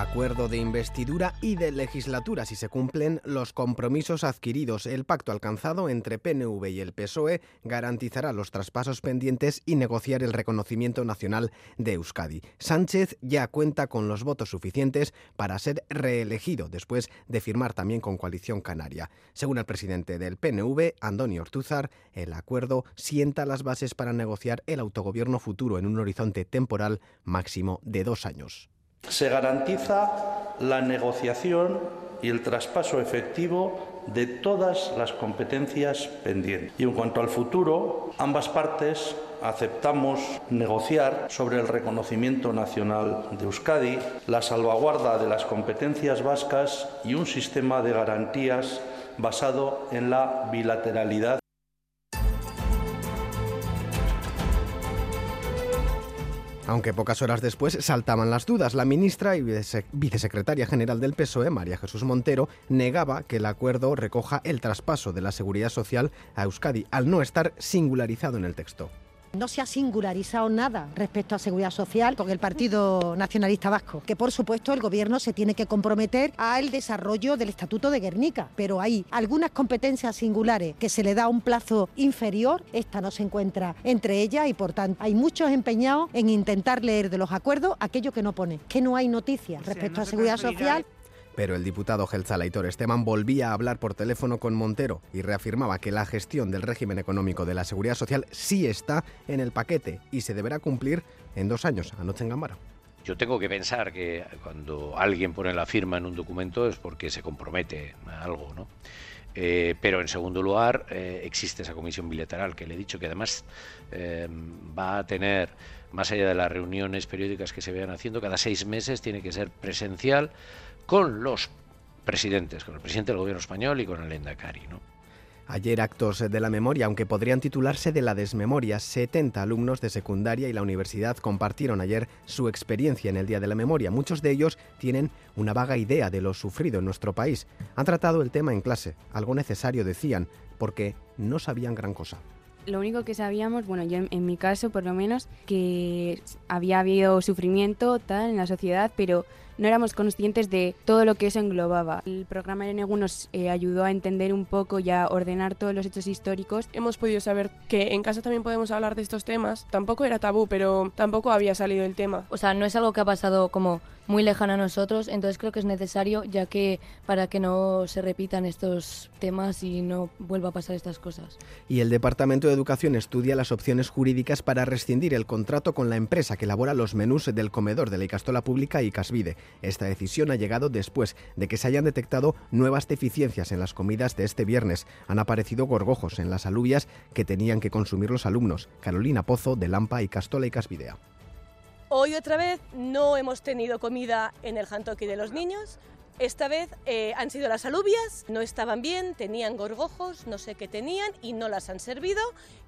Acuerdo de investidura y de legislatura si se cumplen los compromisos adquiridos. El pacto alcanzado entre PNV y el PSOE garantizará los traspasos pendientes y negociar el reconocimiento nacional de Euskadi. Sánchez ya cuenta con los votos suficientes para ser reelegido después de firmar también con Coalición Canaria. Según el presidente del PNV, Andoni Ortúzar, el acuerdo sienta las bases para negociar el autogobierno futuro en un horizonte temporal máximo de dos años. Se garantiza la negociación y el traspaso efectivo de todas las competencias pendientes. Y en cuanto al futuro, ambas partes aceptamos negociar sobre el reconocimiento nacional de Euskadi, la salvaguarda de las competencias vascas y un sistema de garantías basado en la bilateralidad Aunque pocas horas después saltaban las dudas, la ministra y vicesecretaria general del PSOE, María Jesús Montero, negaba que el acuerdo recoja el traspaso de la seguridad social a Euskadi, al no estar singularizado en el texto. No se ha singularizado nada respecto a seguridad social con el Partido Nacionalista Vasco, que por supuesto el Gobierno se tiene que comprometer al desarrollo del Estatuto de Guernica, pero hay algunas competencias singulares que se le da un plazo inferior, esta no se encuentra entre ellas y por tanto hay muchos empeñados en intentar leer de los acuerdos aquello que no pone, que no hay noticias respecto a seguridad social. Pero el diputado Gelzal Aitor Esteban volvía a hablar por teléfono con Montero y reafirmaba que la gestión del régimen económico de la seguridad social sí está en el paquete y se deberá cumplir en dos años, anoche en Gambara. Yo tengo que pensar que cuando alguien pone la firma en un documento es porque se compromete a algo, ¿no? Eh, pero en segundo lugar eh, existe esa comisión bilateral que le he dicho que además eh, va a tener, más allá de las reuniones periódicas que se vean haciendo, cada seis meses tiene que ser presencial con los presidentes, con el presidente del gobierno español y con el Endacari. ¿no? Ayer actos de la memoria, aunque podrían titularse de la desmemoria. 70 alumnos de secundaria y la universidad compartieron ayer su experiencia en el Día de la Memoria. Muchos de ellos tienen una vaga idea de lo sufrido en nuestro país. Han tratado el tema en clase, algo necesario decían, porque no sabían gran cosa lo único que sabíamos, bueno, yo en, mi caso por lo menos, que había habido sufrimiento tal en la sociedad, pero no éramos conscientes de todo lo que eso englobaba. El programa de Negu nos eh, ayudó a entender un poco y a ordenar todos los hechos históricos. Hemos podido saber que en casa también podemos hablar de estos temas. Tampoco era tabú, pero tampoco había salido el tema. O sea, no es algo que ha pasado como muy lejano a nosotros, entonces creo que es necesario ya que para que no se repitan estos temas y no vuelva a pasar estas cosas. Y el Departamento de Educación estudia las opciones jurídicas para rescindir el contrato con la empresa que elabora los menús del comedor de la Icastola Pública y Casvide. Esta decisión ha llegado después de que se hayan detectado nuevas deficiencias en las comidas de este viernes. Han aparecido gorgojos en las alubias que tenían que consumir los alumnos. Carolina Pozo, de Lampa y Castola y Casvidea. Hoy otra vez no hemos tenido comida en el Hantoki de los niños. Esta vez eh, han sido las alubias, no estaban bien, tenían gorgojos, no sé qué tenían y no las han servido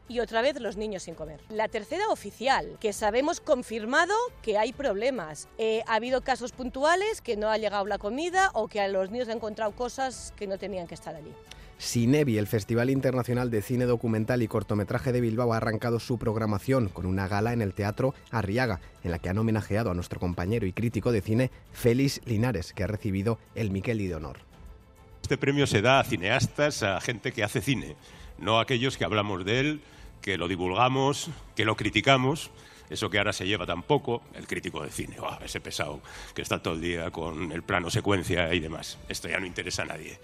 y otra vez los niños sin comer. La tercera oficial, que sabemos confirmado que hay problemas. Eh, ha habido casos puntuales que no ha llegado la comida o que a los niños han encontrado cosas que no tenían que estar allí. Cinebi, el Festival Internacional de Cine Documental y Cortometraje de Bilbao, ha arrancado su programación con una gala en el Teatro Arriaga, en la que han homenajeado a nuestro compañero y crítico de cine Félix Linares, que ha recibido el Miquel y de Honor. Este premio se da a cineastas, a gente que hace cine, no a aquellos que hablamos de él que lo divulgamos, que lo criticamos, eso que ahora se lleva tan poco, el crítico de cine, ese pesado que está todo el día con el plano secuencia y demás. Esto ya no interesa a nadie.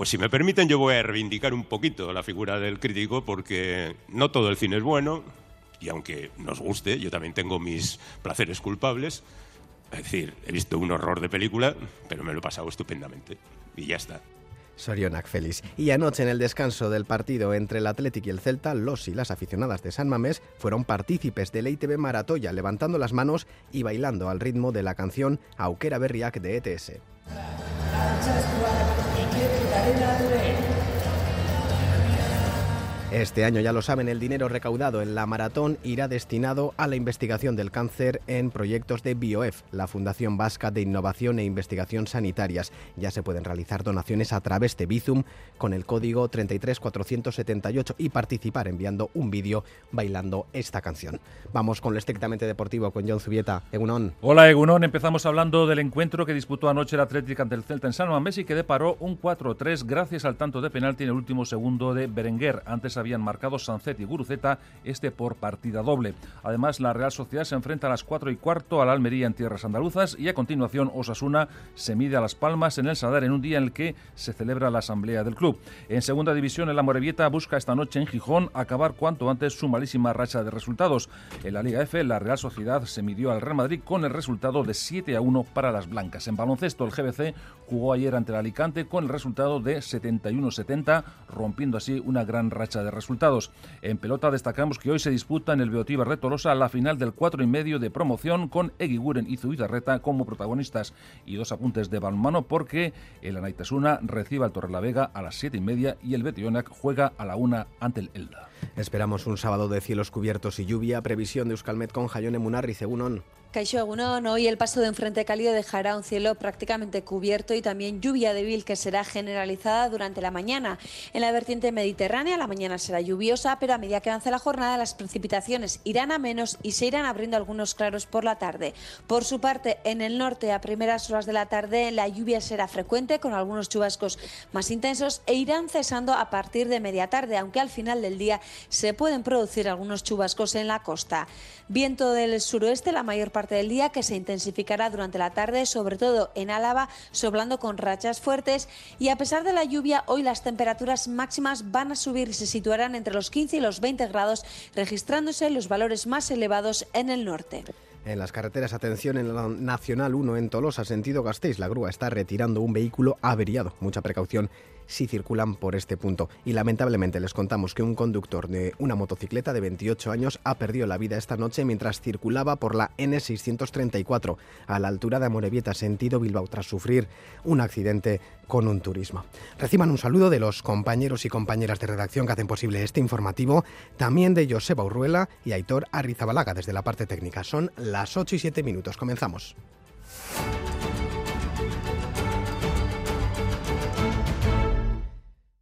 Pues si me permiten, yo voy a reivindicar un poquito la figura del crítico porque no todo el cine es bueno y aunque nos guste, yo también tengo mis placeres culpables. Es decir, he visto un horror de película, pero me lo he pasado estupendamente y ya está. Sorionac feliz. Y anoche en el descanso del partido entre el Athletic y el Celta, los y las aficionadas de San Mamés fueron partícipes del ITV Maratoya, levantando las manos y bailando al ritmo de la canción Auquera Berriac de ETS. Saturday Este año, ya lo saben, el dinero recaudado en la maratón irá destinado a la investigación del cáncer en proyectos de BioEF, la Fundación Vasca de Innovación e Investigación Sanitarias. Ya se pueden realizar donaciones a través de Bizum con el código 33478 y participar enviando un vídeo bailando esta canción. Vamos con lo estrictamente deportivo con John Zubieta. Egunon. Hola Egunon, empezamos hablando del encuentro que disputó anoche el Atlético ante el Celta en San Mamés y que deparó un 4-3 gracias al tanto de penalti en el último segundo de Berenguer. Antes habían marcado Sancet y Guruceta, este por partida doble. Además, la Real Sociedad se enfrenta a las 4 y cuarto a la Almería en tierras andaluzas y a continuación Osasuna se mide a Las Palmas en el Sadar en un día en el que se celebra la asamblea del club. En segunda división, el Amorebieta busca esta noche en Gijón acabar cuanto antes su malísima racha de resultados. En la Liga F, la Real Sociedad se midió al Real Madrid con el resultado de 7 a 1 para las blancas. En baloncesto, el GBC jugó ayer ante el Alicante con el resultado de 71-70, rompiendo así una gran racha de resultados. En pelota destacamos que hoy se disputa en el Beotíbar de Tolosa la final del 4 y medio de promoción con Eguiguren y Zubizarreta como protagonistas. Y dos apuntes de balmano porque el Anaitasuna recibe al Torrelavega a las 7 y media y el Betionac juega a la 1 ante el Elda. Esperamos un sábado de cielos cubiertos y lluvia. Previsión de Euskalmet con Jayone Munarri, Cegunón. Caixo Agunón, hoy el paso de un frente cálido dejará un cielo prácticamente cubierto y también lluvia débil que será generalizada durante la mañana. En la vertiente mediterránea la mañana será lluviosa, pero a medida que avance la jornada las precipitaciones irán a menos y se irán abriendo algunos claros por la tarde. Por su parte, en el norte a primeras horas de la tarde la lluvia será frecuente con algunos chubascos más intensos e irán cesando a partir de media tarde, aunque al final del día se pueden producir algunos chubascos en la costa. Viento del suroeste la mayor parte del día que se intensificará durante la tarde, sobre todo en Álava, soplando con rachas fuertes y a pesar de la lluvia, hoy las temperaturas máximas van a subir y se situarán entre los 15 y los 20 grados, registrándose los valores más elevados en el norte. En las carreteras, atención en la Nacional 1 en Tolosa, sentido Gasteiz. La grúa está retirando un vehículo averiado. Mucha precaución si circulan por este punto. Y lamentablemente les contamos que un conductor de una motocicleta de 28 años ha perdido la vida esta noche mientras circulaba por la N634 a la altura de Amorebieta, sentido Bilbao, tras sufrir un accidente con un turismo. Reciban un saludo de los compañeros y compañeras de redacción que hacen posible este informativo, también de Joseba Urruela y Aitor Arrizabalaga desde la parte técnica. Son las 8 y 7 minutos. Comenzamos.